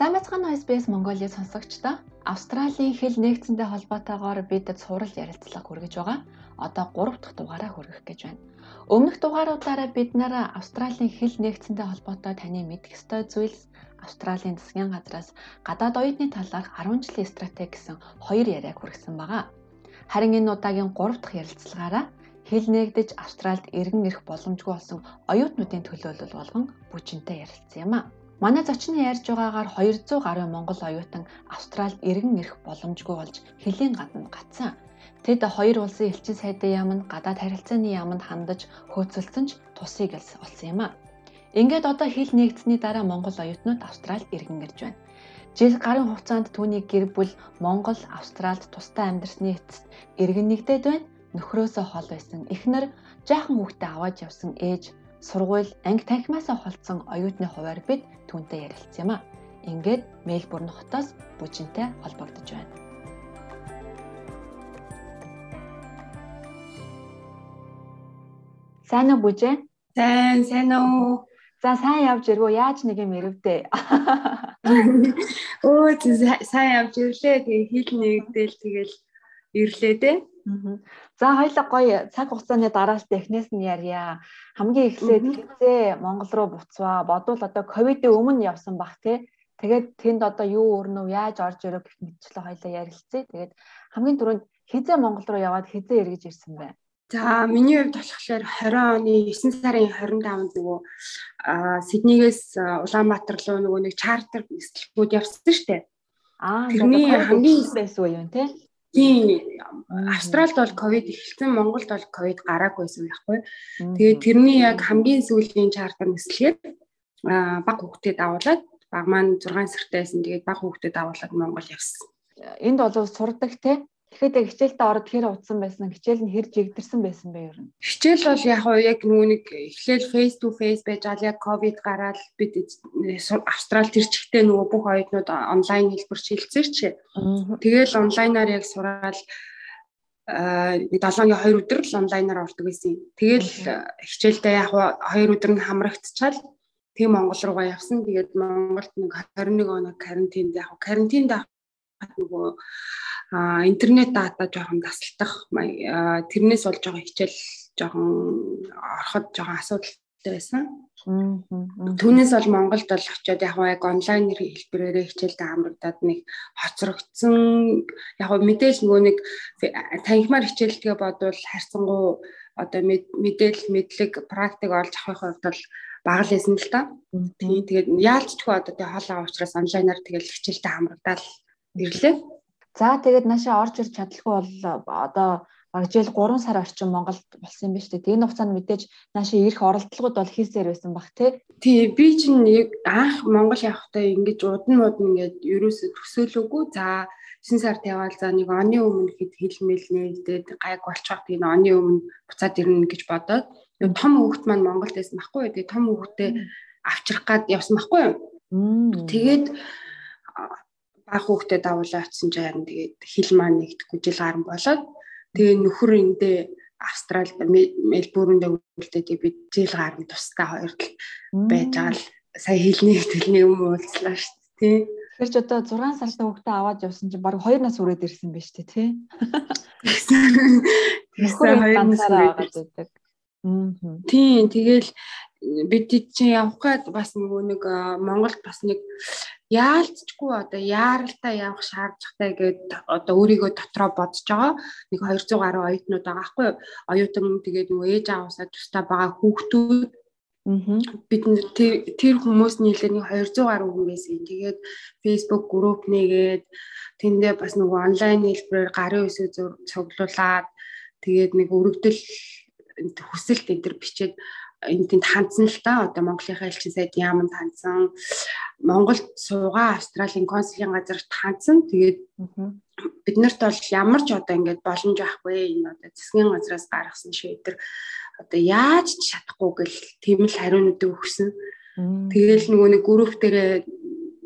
Сайн байцгаана SBS Mongolia сонсогчдоо. Австралийн хэл нэгцэнтэй холбоотойгоор бид цуврал ярилцлага хүргэж байгаа. Одоо 3 дахь дугаараа хүргэх гэж байна. Өмнөх дугааруудаараа бид нэр Австралийн хэл нэгцэнтэй холбоотой таны мэдэх ёстой зүйлс, Австралийн засгийн газраас гадаад оюутны талаарх 10 жилийн стратеги гэсэн хоёр яриаг хүргэсэн байгаа. Харин энэ удаагийн 3 дахь ярилцлагаараа хэл нэгдэж Австральд иргэн ирэх боломжгүй болсон оюутнуудын төлөөлөл болгон бүжинтэй ярилцсан юм а. Манай зочин ярьж байгаагаар 200 гаруй монгол оюутан Австральд иргэн ирэх боломжгүй болж хэлийн гадна гацсан. Тэд хоёр улсын элчин сайдын яамд гадаад харилцааны яамд хандаж хөөцөлдсөн ч тусыг олсон юм а. Ингээд одоо хэл нэгдсэний дараа монгол оюутнууд Австральд иргэн ирж байна. Жил гарын хугацаанд түүний гэр бүл Монгол, Австральд тусдаа амьдарсны эцэст иргэн нэгдээд байна. Нөхрөөсөө хол байсан эхнэр, жаахан хүүхдээ аваад явсан ээж, сургууль, анги танхимаасаа холдсон оюутны хуваар бид түүнтэй ярилцсан юм а. Ингээд Мельбурн хотоос бүжинтэй холбогдож байна. Сайн уу бүжээ? Сайн, сайн уу? За сайн явж ирвөө яаж нэг юм ирвдээ. Өө сайн явж ирлээ. Тэгээ хил нэгдэл тэгэл ирлээ дээ. За хоёлаа гоё цаг хугацааны дараас технээс нь ярья. Хамгийн эхлээд хизээ Монгол руу буцваа. Бодвол одоо ковидын өмнө явсан бах те. Тэгээд тэнд одоо юу өрнөв, яаж орж ирэх гэх мэтчлээ хоёлаа ярилцъя. Тэгээд хамгийн түрүүнд хизээ Монгол руу яваад хизээ эргэж ирсэн бай. За миний хувьд болохоор 20 оны 9 сарын 25-нд нөгөө Сиднейгээс Улаанбаатар руу нөгөө нэг чартер нислэгүүд явсан шүү дээ. Аа тэрний хамгийн байсан уу юм те? Тийм. Австралид бол ковид эхэлсэн, Монголд бол ковид гараагүйсэн байхгүй. Тэгээд тэрний яг хамгийн сүүлийн чартер нислэгээр баг хүүхдэд давуулаад баг маань 6 сартай байсан. Тэгээд баг хүүхдэд давуулаад Монгол явсан. Энд бол сурдаг те Тэгэхээр хичээлдээ ороод хэр удсан байсан хичээл нь хэр жигдэрсэн байсан бэ ер нь? Хичээл бол яг уу яг нөгөө нэг эхлээл face to face байж гал яг ковид гараад бид австрал тэр чигтээ нөгөө бүх оюутнууд онлайн хэлбэр шилжсэн чи. Тэгэл онлайнаар яг сураал нэг 7-гийн 2 өдөр л онлайнаар ордог байсан. Тэгэл хичээлдээ яг хоёр өдөр нь хамрагдчихал тэг Монгол руугаа явсан. Тэгээд Монголд нэг 21 оноо карантинд яг карантинд нөгөө а интернет дата жоохон тасалдах тэрнээс болж байгаа хичээл жоохон ороход жоохон асуудалтай байсан. Түүнээс бол Монголд бол очиод яг яг онлайн хэлбэрээр хичээлдээ хамрагдаад нэг хоцрогдсон яг мэдээлэл нөгөө нэг танхимаар хичээлдгээ бодвол харьцангуй одоо мэдээлэл мэдлэг практик олж авахын хувьд бол бага л байсан л та. Тэгээд яалчгүй одоо тэг хоолоо уучраас онлайнаар тэгэл хичээлдээ хамрагдаад ирлээ. За тэгээд наашаа орж ирж чадлаггүй бол одоо багжээл 3 сар орчим Монголд болсон юм байна шүү дээ. Энэ хугацаанд мэдээж наашаа ирэх оролдлогод бол хийсээр байсан баг тий. Тий би чинь анх Монгол явахдаа ингэж удан мод ингээд ерөөсө төсөөлөөгүй. За 9 сард яваал за нэг оны өмнө хэд хэлмэл нээдээд гайг болчиход энэ оны өмнө буцаад ирнэ гэж бодоод том хүүхэд маань Монголд байсан байхгүй. Тэгээд том хүүхдээ авчрах гад явсан байхгүй. Тэгээд баг хүүхдэд давуулаа чинь харин тэгээд хил маань нэгдэхгүй жил гарan болоод тэгээ нөхөр эндээ Австралид Мельбурнд үлдээд би жил гарan тустай хоёр л байж байгаа л сая хилний төлний юм уулзлаа шүү дээ тий. Тэгэхээр ч одоо 6 сартай хүүхдээ аваад явсан чинь баг 2 нас хүрээд ирсэн биз дээ тий. Тэгсэн 2 нас хүрээд ирсэн. Тийм тэгэл бид чинь явах гээд бас нөгөө нэг Монголд бас нэг яалтчгүй одоо яаралтай явах шаардлагатай гээд одоо өөрийгөө дотроо бодож байгаа. Нэг 200 гаруй оюутнууд байгаа байхгүй юу? Оюутан тэгээд нөгөө ээж аваасаа тустай байгаа хүүхдүүд бид тэр хүмүүс нийлээ нэг 200 гаруй хүн байсан. Тэгээд Facebook групп нэгээд тэндээ бас нөгөө онлайн хэлбэрээр гарын үсээ цуглуулад тэгээд нэг өргөдөл хүсэлт энэ төр бичээд энэ тэнд хандсан л та. Одоо Монголынхаа элчин сайд яамд хандсан Монголд суугаа Австралийн консулын газарт хандсан тэгээд бид нарт бол ямар ч одоо ингээд боломж байхгүй энэ одоо засгийн газраас гаргасан шийдвэр одоо яаж ч чадахгүй гэл тийм л хариунууд өгсөн. Тэгэл нөгөө нэг групп дээр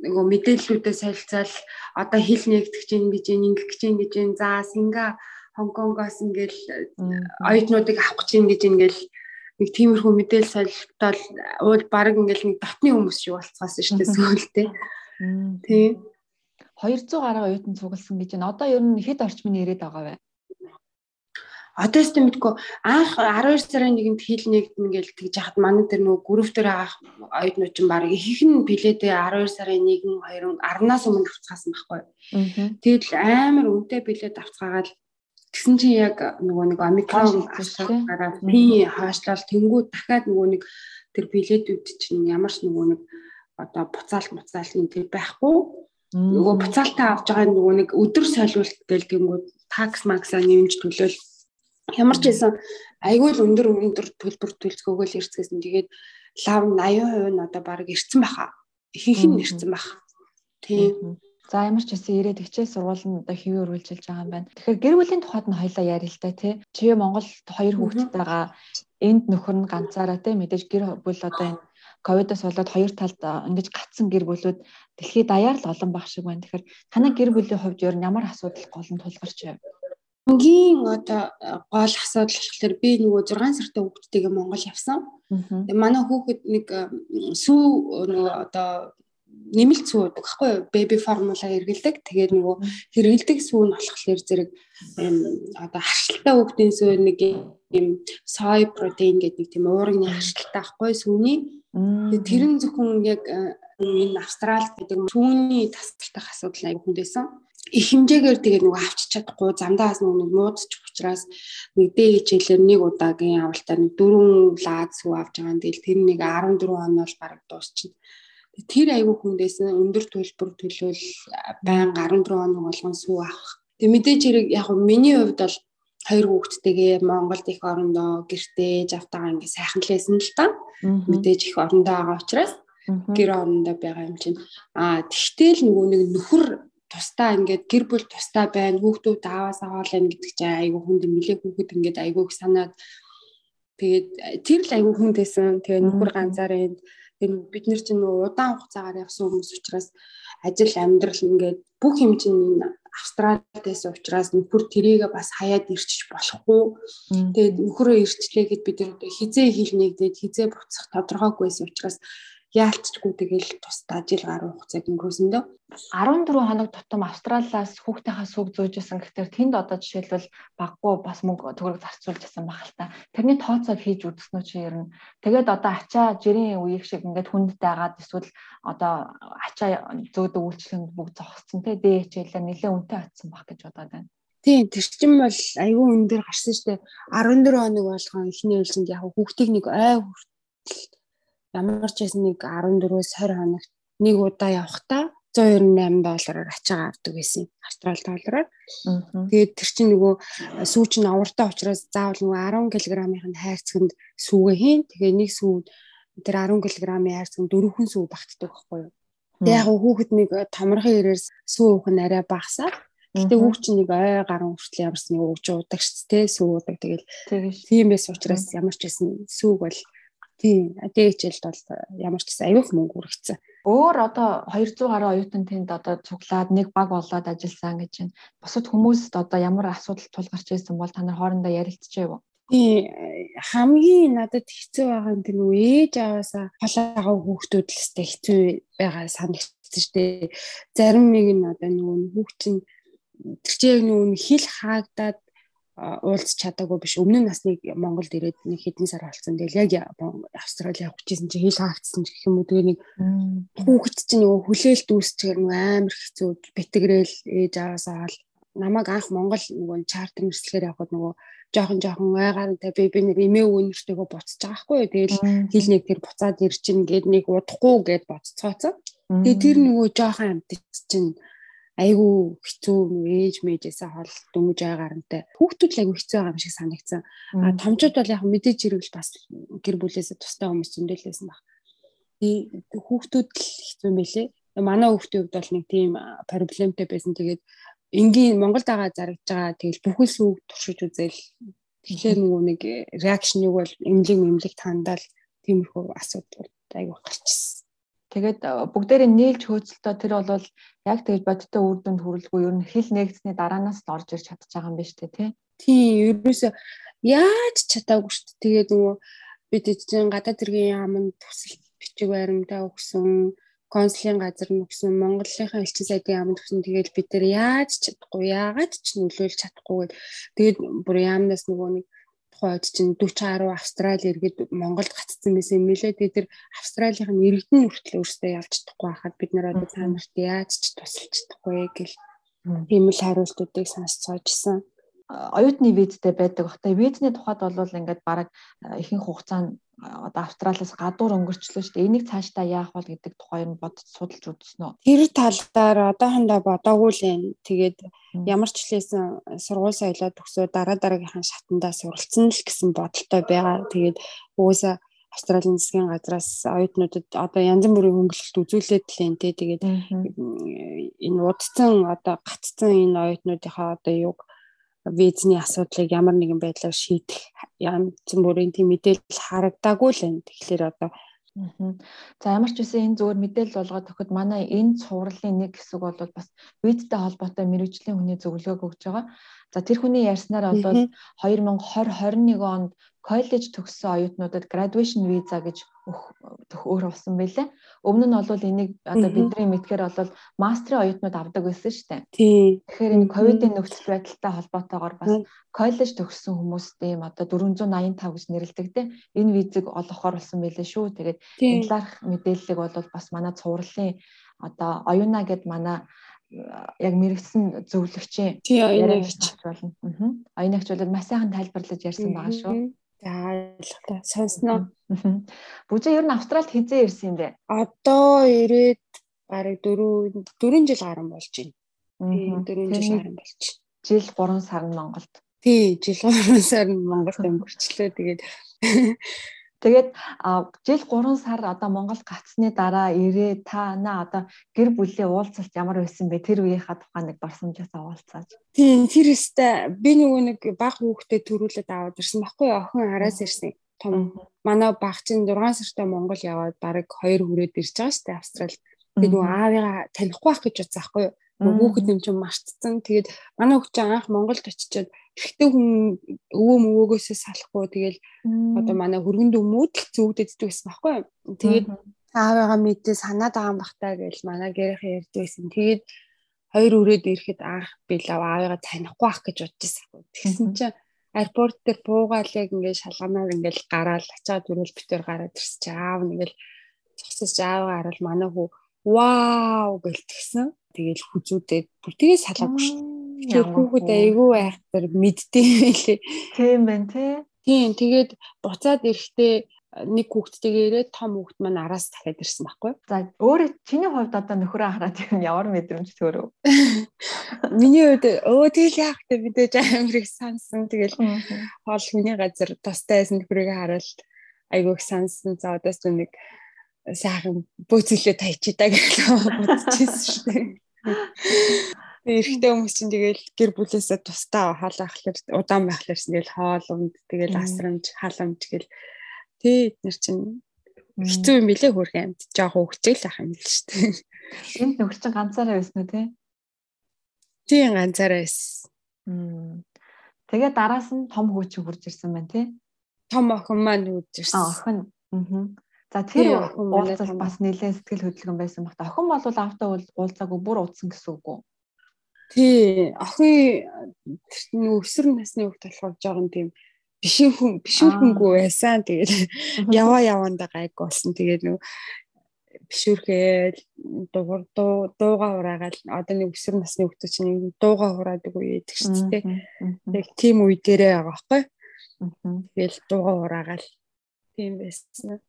нөгөө мэдээллүүдээ солилцаал одоо хил нэгтгэж чинь гэж ингэх гэж чинь гэж за Синга Хонконгоос ингээл оюутнуудыг авах гэж чинь гэж ингээл нэг тиймэрхүү мэдээлэл солилцол уул баг ингээл нэг дотны хүмүүс шиг болцгоосон шүү дээ сүүлдээ. тий 200 гаруй оюутан цугласан гэж байна. Одоо ер нь хэд орчмын ирээд байгаа вэ? Одоо ч мэдгүй анх 12 сарын нэгэнд хил нэгдэн гэж тэгж яхад манай тэр нөгөө групп дээр байгаа оюутнууд ч баг ихэнх нь билетээ 12 сарын 1 2 10-наас өмнө авцгаасан байхгүй. Тэгэл амар үнэтэй билет авцгаагаад тэгсэн чинь яг нөгөө нэг омикрон гараад би хаашлал тэнгууд дахиад нөгөө нэг тэр билетүүд чинь ямар ч нөгөө нэг одоо буцаалт буцаалтын тэр байхгүй нөгөө буцаалтаа авч байгаа нөгөө нэг өдөр солиулт гэл тэнгууд такс максаа нэмж төлөөл Ямар ч байсан айгүй л өндөр өндөр төлбөр төлцгөөгөл ирцгээсэн. Тэгээд лав 80% нь одоо баг ирцэн баха. Ихэнх нь ирцэн баха. Тийм. За ямар ч байсан ирээд хичээл сургууль нь одоо хэвээ өргөлжилж байгаа юм байна. Тэгэхээр гэр бүлийн тухайд нь хоёлаа ярил л да тий. Чи Монголд хоёр хүүхэдтэйгаа энд нөхөр нь ганцаараа тий мэдээж гэр бүл одоо энэ ковидос болоод хоёр талд ингэж гацсан гэр бүлүүд дэлхийд даяар л олон баг шиг байна. Тэгэхээр танай гэр бүлийн хувьд ер нь ямар асуудал гол нь тулгарч байв? Хамгийн одоо гол асуудал болохоор би нөгөө 6 сартай хүүхдтэйгээ Монгол явсан. Тэгээ манай хүүхэд нэг сүү нөгөө одоо нэмэлт сүү гэдэг багхгүй юу? Baby formula хэрэгэлдэг. Тэгээд нөгөө хэрэгэлдэг сүү нь болохоор зэрэг одоо харшилтай хүүхдийн сүү нэг юм soy protein гэдэг нэг тийм уургийн харшилтай байхгүй сүүний. Тэр нь зөвхөн яг энэ Австралид гэдэг сүүний тасгалтай асуудал аяг хүндээсэн их хэмжээгээр тэгээ нөгөө авчиж чадахгүй замдаас нөгөө муудчих учраас нэг дэ хичээлээр нэг удаагийн авалтаар нэг дөрвөн лаад сүү авч байгаа. Тэгэл тэр нэг 14 хоног бараг дуусчихна. Тэр айгүй хүндээсэн өндөр төлбөр төлөөл байнга 14 хоног болгон сүү авах. Тэг мэдээж хэрэг яг миний хувьд бол хоёр хүүхэдтэйгээ Монголд их орондоо гэртээ завтаага ингээ сайхан л байсан л та. Мэдээж их орондоо байгаа учраас гэр орондоо байгаа юм чинь. Аа тэгтэл нөгөө нэг нөхөр тусдаа ингээд гэр бүл тусдаа байна хүүхдүүд ааваас аваалаа гэдэг чинь айгүй хүнд нилээ хүүхэд ингээд айгүй санаад тэгээд тэр л айгүй хүндээсэн тэгээ нөхөр ганцаараа энд бид нар чинь удаан хугацаагаар явсан хүмүүс учраас ажил амьдрал ингээд бүх юм чинь Австралиас учраас нөхөр тэрийгээ бас хаяад ирчиж болохгүй. Тэгээд нөхөрөө ирчлээ гэд бид нар хизээ хийлнэ гэдэг хизээ буцах тодорхойгүйсэн учраас яалтчгүй тэгэл тусдаа жил гаруй хугацааг өнгөрөөсөн дөө. 14 хоног тутам Австралиас хүүхдийнхаа сүг зөөжсэн гэхээр тэнд одоо жишээлбэл баггүй бас мөнгө төгрөг зарцуулж байсан баг л та. Тэрний тооцоог хийж үзсэн үү чи ер нь. Тэгээд одоо ачаа жирийн үеиг шиг ингээд хүндтэй агаад эсвэл одоо ачаа зөөдөг үйлчлэгэнд бүгд зогссон те дэ хичээлээ нэлээд үнэтэй атсан баг гэж бодоод байна. Тийм тэр чин бол аюу өндөр гарсан дээ. 14 хоног болгон эхний үйлсэнд яг хүүхдийг нэг ой хүртэл ямар ч байсан нэг 14-өөс 20 хоногт нэг удаа явахдаа 198 доллараар ачаагаа авдаг байсан австрал доллараар. Тэгээд тэр чинь нөгөө сүү чинь авартай учраас заавал нөгөө 10 кг-ийн хайрцагт сүүгээ хийн. Тэгээ нэг сүү тэр 10 кг-ийн хайрцагт дөрвөн сүү багтдаг байхгүй юу. Тэгээ яг хүүхэд нэг томрохын ирээр сүү уух нь арай багасаа. Гэтэ хүүхд чинь нэг ой гарan хүртэл ямарс нэг ууж уудаг ш тэ сүү уудаг тэгэл тийм байсан учраас ямар ч байсан сүүг бол Тийм. ДХЛ-д бол ямар ч гэсэн аюух мөнгө үргэцсэн. Өөр одоо 200 гаруй оюутан тэнд одоо цуглаад нэг баг болоод ажилласан гэж байна. Бусад хүмүүст одоо ямар асуудал тулгарч байсан бол та нар хоорондоо ярилцчихъя юу? Тийм хамгийн надад хэцүү байгаа нь тэр нөө ээж аваасаа холаагаа хүүхдүүд л өстэй хэцүү байгаа санагдчихсэн шүү дээ. Зарим нэг нь одоо нөгөө хүүхд чинь тэр чинь нөгөө хил хаагдаад уулзч чадаагүй биш. Өмнө нь насныг Монголд ирээд нэг хэдэн сар болсон. Тэгэл яг Австрали явах гэжсэн чинь хэл хаагдсан гэх юм уу. Тэгээ нэг хүүхэд чинь нөгөө хүлээлт үүсчихээр нөгөө амар хэцүү битгрээл ээж аваасаа хаал намайг анх Монгол нөгөө чартер нэрслэгээр явхад нөгөө жоохон жоохон ойгаантай би би нэг эмээ өвөнөртэйгөө буцаж байгаа хгүй. Тэгэл хил нэг тэр буцаад ир чинь гээд нэг удахгүй гээд боццооцоо. Тэгээ тэр нөгөө жоохон амтч чинь айгүй хэцүү ээж мэжээсээ хол дөнгөж байгаа гарантай хүүхдүүд л айгүй хэцүү байгаа юм шиг санагдсан. А томчууд бол яг мэдээж ирвэл бас гэр бүлээсээ тустай хүмүүс зөндөлөөсөн баг. Хүүхдүүд л хэцүү юм байлээ. Манай хүүхдийн хувьд бол нэг тийм проблемтэй байсан. Тэгээд энгийн Монголд байгаа зарагдж байгаа тэгэл бүхэл сүг туршиж үзэл тэгэхээр нөгөө нэг реакшныг бол эмнэлэг эмнэлэг тандаал тиймэрхүү асуудал айгүй гарчсан. Тэгээд э, бүгдээрээ нийлж хөөцөлтөө тэр бол яг тэгж бодиттой үр дүнд хүрэлгүй ер нь хэл нэгдсэний дараанаас л орж ирж чадчих байгаа юм байна шүү дээ тий. Тийм ерөөсөө яаж чадаагүй шүү дээ. Тэгээд нөгөө бид чинь гадаад зэргийн яамд төсөл бичиг баримтаа өгсөн консулын газар нүгсэн Монголынхаа элчин сайдын яамд өгсөн тэгээд бид нар яаж чадахгүй яагаад ч нөлөөлж чадахгүй тэгээд бүр яамнаас нөгөө нэг тухайд чинь 40 10 Австрали иргэд Монголд гацсан байсан юм лээ. Тэгээд тэр Австралийн иргэдэн хүртэл өөрсдөө явж чадахгүй байхад бид нар одоо та нарт яаж ч тусалж чадахгүй гэл ийм л хариултуудыг сонсцоожсэн оюутны визтэй байдаг бах. Тэгээ визний тухайд бол ингээд бараг ихэнх хугацаанд одоо Австралиас гадуур өнгөрчлөө шүү дээ. Энийг цаашдаа яах вэ гэдэг тухай юм бодож судалж үзсэн үү? Тэр талаар одоохондоо бодоогүй л юм. Тэгээд ямар ч хэлсэн сургууль соёлоо төгсөө дараа дараагийнхаа шатандаа суралцсан л гэсэн бодолтой байгаа. Тэгээд уусаа Австралийн засгийн газраас оюутнуудад одоо янз бүрийн хөнгөлөлт үзүүлээд л энэ тэгээд энэ удцсан одоо гацсан энэ оюутнуудынхаа одоо юг визний асуудлыг ямар нэгэн байдлаар шийдэх янз бүрийн тийм мэдээлэл харагдаагүй л байна. Тэгэхээр одоо За ямар ч үсэн энэ зүгээр мэдээлэл болгоод өгөхөд манай энэ цувралын нэг хэсэг бол бас визтэй холбоотой мэрэгжлийн хүний зөвлөгөөг өгж байгаа. За тэр хүний ярьснаар бол 2020 21 онд коллеж төгссөн оюутнуудад graduation visa гэж өөр болсон байлээ. Өмнө нь бол энийг одоо бидний мэдхээр бол мастрын оюутнууд авдаг байсан шүү дээ. Тэгэхээр энэ ковидын нөхцөл байдалтай холбоотойгоор бас коллеж төгссөн хүмүүст ийм одоо 485 гэж нэрлэдэг те энэ визэг олгохоор болсон байлээ шүү. Тэгээд энэ талаарх мэдээллийг бол бас манай цувралын одоо оюуна гэд манай яг мэрэгсэн зөвлөгчийн яриагч болно. Оюунагч бол маш сайхан тайлбарлаж ярьсан байгаа шүү. За ойлголоо. Сонсноо. Бүжээ ер нь Австралид хизээ ирсэн юм бэ? Одоо ирээд бараг 4 4 жил гарсан болж байна. 4 жил гарсан болж. Жил 3 сар нь Монголд. Тий, жил 3 сар нь Монголд өнгөрчлөө. Тэгээд Тэгээд жил 3 сар одоо Монгол гацсны дараа ирээ та наа одоо гэр бүлийн уулзалт ямар байсан бэ? Тэр үеийнхаа тухай нэг дурсамжаасаа уулзаач. Тийм, тэр өстэй би нөгөө нэг баг хүүхдээ төрүүлээд аваад ирсэн баггүй охин араас ирсэн том. Манай баг чинь 6 сартай Монгол яваад бараг 2 хүрээд ирж байгаа дээ Австрал. Тэгээд нөгөө аавыгаа танихгүй байх гэж бодсон байхгүй юу? Хүүхэд юм чинь мартцсан. Тэгээд манай хүүхд чинь анх Монголд очичоод эрэгтэй хүн өвөө мөвөөгөөсөө салахгүй тэгэл одоо манай хөргөнд өмүүд л зүгдэддэг байсан байхгүй юу. Тэгээд аавыгаа мэдээ санаад байгаа юм бахтаа гэж манай гэрийнхэн ярьд байсан. Тэгээд хоёр өрөөд ирэхэд анх би л аавыгаа танихгүй байх гэж бодож байсан. Тэгсэн чинь аэропорт дээр буугаал яг ингээд шалганаар ингээд гараал ачаад өрөөл битэр гараад ирсэн чи аав нэгэл зогсож аавгаа харал манай хүү вау гэлтгсэн. Тэгэл хүзүүдээд бүр тэгээ салаагүй шүү. Тэгэхээр хүүхэд айгүй айхтар мэддэм байлээ. Тийм байна тий. Тийм тэгээд буцаад ирэхдээ нэг хүүхдтэйгээ ирээд том хүүхд маань араас дахиад ирсэн байхгүй. За өөрөө чиний хувьд одоо нөхөрөө хараад юм ямар мэдрэмж төрөв? Миний хувьд өө тэгэл яах вэ мэдээж амар их сансан. Тэгэл хоол хүний газар тустайсэн нөхрийг хараад айгүйх сансан. За одоос нэг сайхан бөөцөлөө тайчидаа гэж бодчихсон шүү дээ. Эрэгтэй хүмүүс чинь тэгэл гэр бүлээсээ тусдаа хаалаа ахлаар удаан байхлаар тэгэл хоол унд тэгэл асрамж халамж гэл тий эднэр чинь хэцүү юм билээ хөрх амьд жоох хөвгчээл ах юм л шүү дээ. Энд нөхөр чинь ганцаараа байсан уу тий? Тий ганцаараа байсан. Тэгээ дараас нь том хөөч хурж ирсэн байна тий? Том охин маань хурж ирсэн. Охин. Аа За тэр уулзалт бас нэлээд сэтгэл хөдлөгөн байсан багт. Охин бол автаа уулзаагүй бүр удсан гэсэн үг үү? Тий, охин өсвөр насны хүүхд болохоор жоохон тийм бишэн хүн бишүүрхэнгүй байсан. Тэгээд яваа явандаа гайг болсон. Тэгээд нөгөө бишүүрхэл дуугар дууга ураагаал одоо нэг өсвөр насны хүүхд чинь дууга ураадаг үе гэдэг чинь тий. Яг тийм үе дээрээ байгаа байхгүй. Тэгэл дууга ураагаал тийм байсан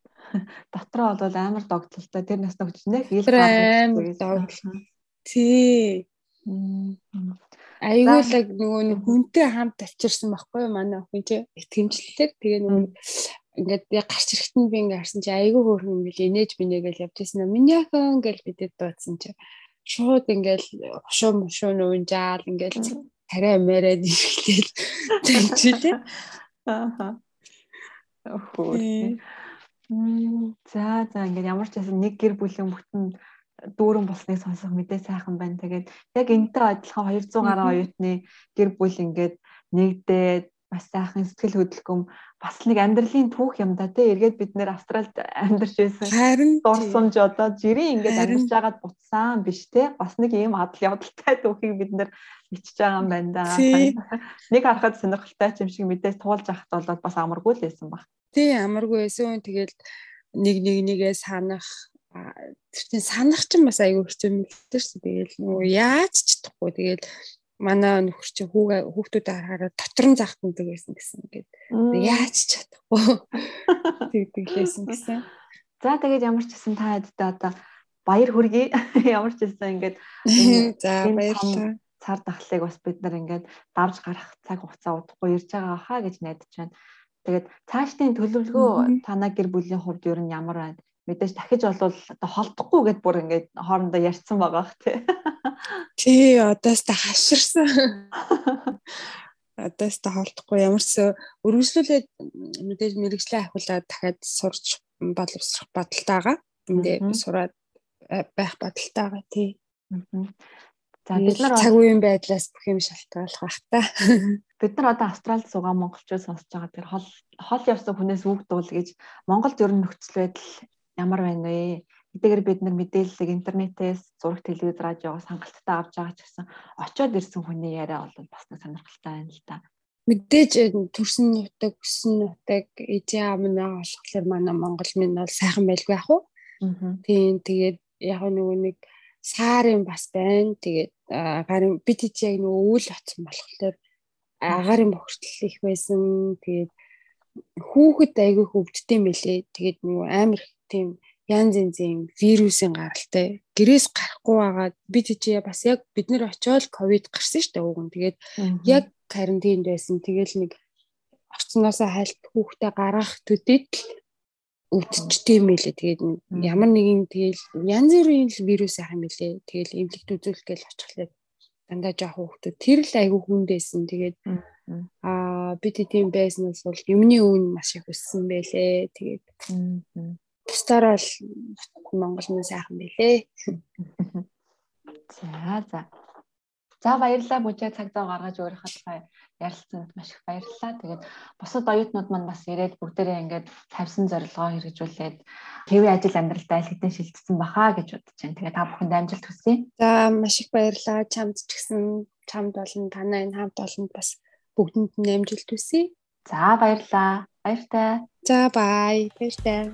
дотроо бол амар догтлолтой тэр нас нөхдөж нэг ил амар догтлол. Тий. Айгуулаг нөгөө нэг хүнтэй хамт авчирсан байхгүй юу манай охин чи итгэмжлэлээр тэгээ нөгөө ингээд гарч ирэхтэн би ингээд харсан чи айгүй хөөрхөн бил инээж бинэгээл явж ирсэн. Миний охин гэл бидэд дуудсан чи шууд ингээл хошуу мошуу нүнжаал ингээл тариа мээрээд ирэхлээл тэнчилээ. Аа. Охоо. За за ингээд ямар ч байсан нэг гэр бүлийн бүтэн дүүрэн болсныг сонсох мэдээ сайхан байна. Тэгээд яг энэтэй адилхан 200 гаруй оюутны гэр бүл ингээд нэгдээд бас сайхан сэтгэл хөдлөм бас нэг амьдралын түүх юм да тий эргээд бид нэр Австралид амьдарч байсан. Харин дурсамж одоо жирийн ингээд амьдарч байгаад буцсан биш тий бас нэг ийм адал явдалтай түүхийг бид нэр ичж байгаа юм байна да. Нэг харахад сонирхолтой юм шиг мэдээж туулж авахт бол бас амаргүй л байсан баг. Тий амаргүй байсан. Тэгэл нэг нэг нэгээ санах тэр санах ч бас айгүй хэцүү дээ шүү. Тэгэл нөгөө яаж ч чадахгүй. Тэгэл манай нөхөр чи хүүгээ хүүхдүүд харахаараа дотор нь захтандаг байсан гэсэн ингээд яаж ч чадахгүй тэгдэглээсэн гэсэн. За тэгээд ямар ч гэсэн та хэдтэй одоо баяр хүргэе. Ямар ч гэсэн ингээд за баярлалаа. Цар тахлыг бас бид нар ингээд давж гарах цаг хугацаа удахгүй ирж байгаа хаа гэж найдаж байна. Тэгээд цаашдын төлөвлөгөө танаа гэр бүлийн хувьд ер нь ямар байна? мэдээж дахиж болвол одоо холдохгүй гэд бүр ингээд хоорондоо ярьсан байгаа х тий. Тий одоос та хаширсан. Одоос та холдохгүй ямар ч өргөжлүүлээд мэдээж мэрэгчлээ ахиулаад дахиад сурч боловсрох бодолтойгаа. Эндээ сураад э, байх бодолтойгаа тий. За бид нар цаг үеийн байдлаас бүх юм шалтгааллах бах та. Бид нар одоо Австралид суугаа монголчууд сонсож байгаа. Тэр хол хол явсан хүнээс үг дуул гэж Монголд ер нь нөхцөл байдал ямар байна вэ? Хэдийгээр бид нар мэдээллийг интернетээс, зураг, телевиз, радиогоос хангалттай авч байгаа ч гэсэн очиод ирсэн хүний яриа бол бас нэг сонирхолтой байна л да. Мэдээж төрсөн нутаг, өссөн нутаг, эзэн байгаа болохоор манай Монгол минь бол сайхан байлгүй ах уу? Тийм тэгээд яг нөгөө нэг сарын бас байна. Тэгээд гарын бид яг нөгөө үйл оцсон болохоор агарын бохирдол их байсан. Тэгээд хүүхэд айгүй хөвддөм байлээ. Тэгээд нөгөө амар тийм янз янзын вирусын гаралтай. Гэрээс гарахгүй байгаа. Бид чи бас яг бид нэр очиод ковид гарсан шүү дээ нь. Тэгээд яг карантинд байсан. Тэгэл нэг орцноосоо хайлт хүүхдээ гаргах төдөд л өвдчтэй юм лээ тэгээд ямар нэгэн тэгэл янз бүрийн вирус ах юм лээ тэгэл эвлэгт үзүүлэх гээл очихлаа дандаа жоох хүүхдүүд. Тэр л айгүй хүндээсэн тэгээд аа бид тийм байснаас бол юмны үн маш их өссөн байлээ. Тэгээд Бусдаар бол Монгол нь сайхан байлээ. За за. За баярлалаа бүжээ цаг зав гаргаж өөрийнхөө тухай ярилцсанд маш их баярлалаа. Тэгээд бусад оюутнууд маань бас ирээд бүгдээрээ ингээд тавьсан зорилгоо хэрэгжүүлээд хэвийн ажил амьдралдаа хэдэн шилжсэн бахаа гэж бодож байна. Тэгээд та бүхэнд амжилт хүсье. За маш их баярлалаа. Чамд ч гэсэн чамд болон танай энэ хамт олонд бас бүгдэнд нь амжилт хүсье. За баярлалаа. Баяртай. За бай. Баяртай